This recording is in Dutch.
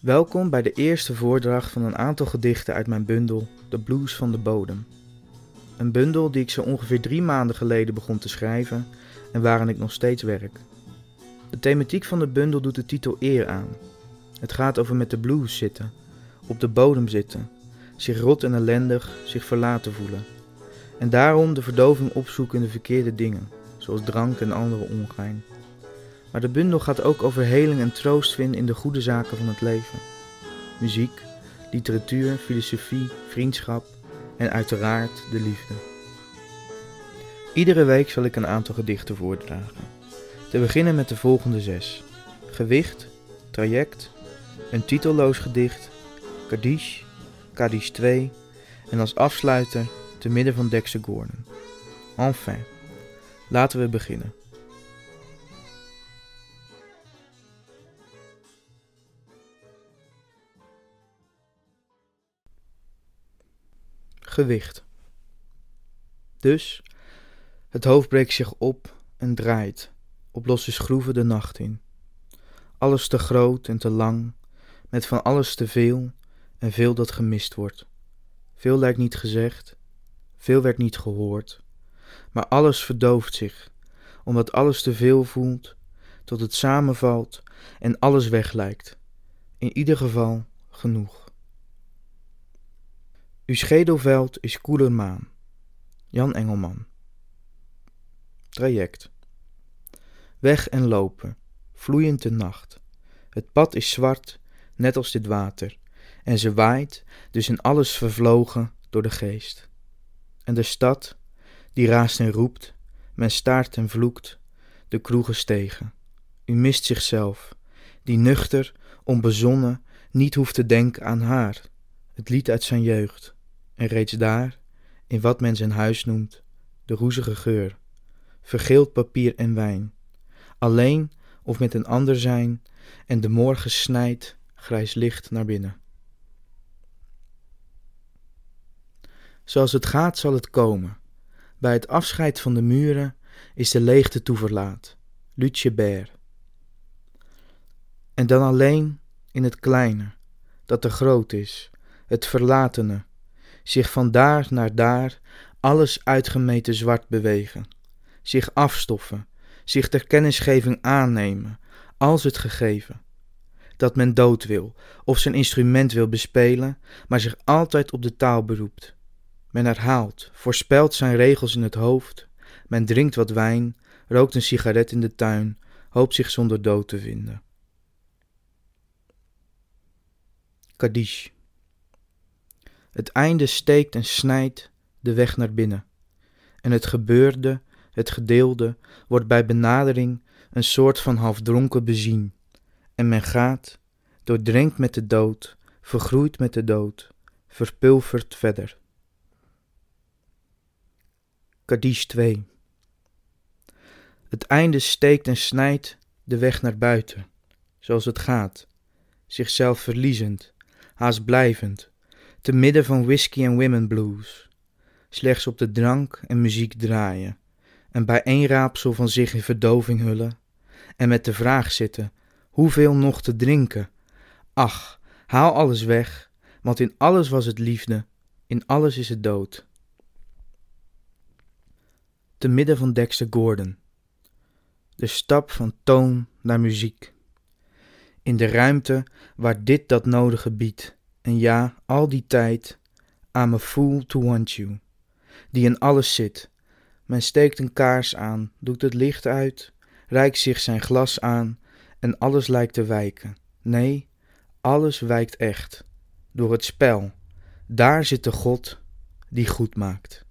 Welkom bij de eerste voordracht van een aantal gedichten uit mijn bundel De Blues van de Bodem. Een bundel die ik zo ongeveer drie maanden geleden begon te schrijven en waaraan ik nog steeds werk. De thematiek van de bundel doet de titel eer aan. Het gaat over met de blues zitten, op de bodem zitten, zich rot en ellendig, zich verlaten voelen. En daarom de verdoving opzoeken in de verkeerde dingen, zoals drank en andere ongein. Maar de bundel gaat ook over heling en troost vinden in de goede zaken van het leven. Muziek, literatuur, filosofie, vriendschap en uiteraard de liefde. Iedere week zal ik een aantal gedichten voordragen. Te beginnen met de volgende zes. Gewicht, traject, een titelloos gedicht, Kadish, Kadish 2 en als afsluiter te midden van Dexter Gordon. Enfin, laten we beginnen. Gewicht. Dus, het hoofd breekt zich op en draait, op losse schroeven de nacht in. Alles te groot en te lang, met van alles te veel en veel dat gemist wordt. Veel lijkt niet gezegd, veel werd niet gehoord, maar alles verdooft zich, omdat alles te veel voelt, tot het samenvalt en alles weglijkt. In ieder geval genoeg. Uw schedelveld is koeler maan. Jan Engelman. Traject. Weg en lopen, vloeiend de nacht. Het pad is zwart, net als dit water, en ze waait, dus in alles vervlogen door de geest. En de stad, die raast en roept, men staart en vloekt, de kroegen stegen. U mist zichzelf, die nuchter, onbezonnen, niet hoeft te denken aan haar, het lied uit zijn jeugd en reeds daar, in wat men zijn huis noemt, de roezige geur, vergeeld papier en wijn, alleen of met een ander zijn, en de morgen snijdt grijs licht naar binnen. Zoals het gaat zal het komen. Bij het afscheid van de muren is de leegte toeverlaat. Lutje Ber. En dan alleen in het kleine, dat te groot is, het verlatene, zich van daar naar daar, alles uitgemeten zwart bewegen, zich afstoffen, zich ter kennisgeving aannemen, als het gegeven. Dat men dood wil, of zijn instrument wil bespelen, maar zich altijd op de taal beroept. Men herhaalt, voorspelt zijn regels in het hoofd, men drinkt wat wijn, rookt een sigaret in de tuin, hoopt zich zonder dood te vinden. Kadish. Het einde steekt en snijdt de weg naar binnen. En het gebeurde, het gedeelde, wordt bij benadering een soort van halfdronken bezien. En men gaat, doordrenkt met de dood, vergroeit met de dood, verpulvert verder. Kadish 2 Het einde steekt en snijdt de weg naar buiten, zoals het gaat, zichzelf verliezend, haast blijvend, te midden van whisky en women blues. Slechts op de drank en muziek draaien. En bij één raapsel van zich in verdoving hullen. En met de vraag zitten: hoeveel nog te drinken? Ach, haal alles weg, want in alles was het liefde, in alles is het dood. Te midden van Dexter Gordon. De stap van toon naar muziek. In de ruimte waar dit dat nodige biedt en ja, al die tijd, I'm a fool to want you, die in alles zit. Men steekt een kaars aan, doet het licht uit, reikt zich zijn glas aan en alles lijkt te wijken. Nee, alles wijkt echt, door het spel. Daar zit de God die goed maakt.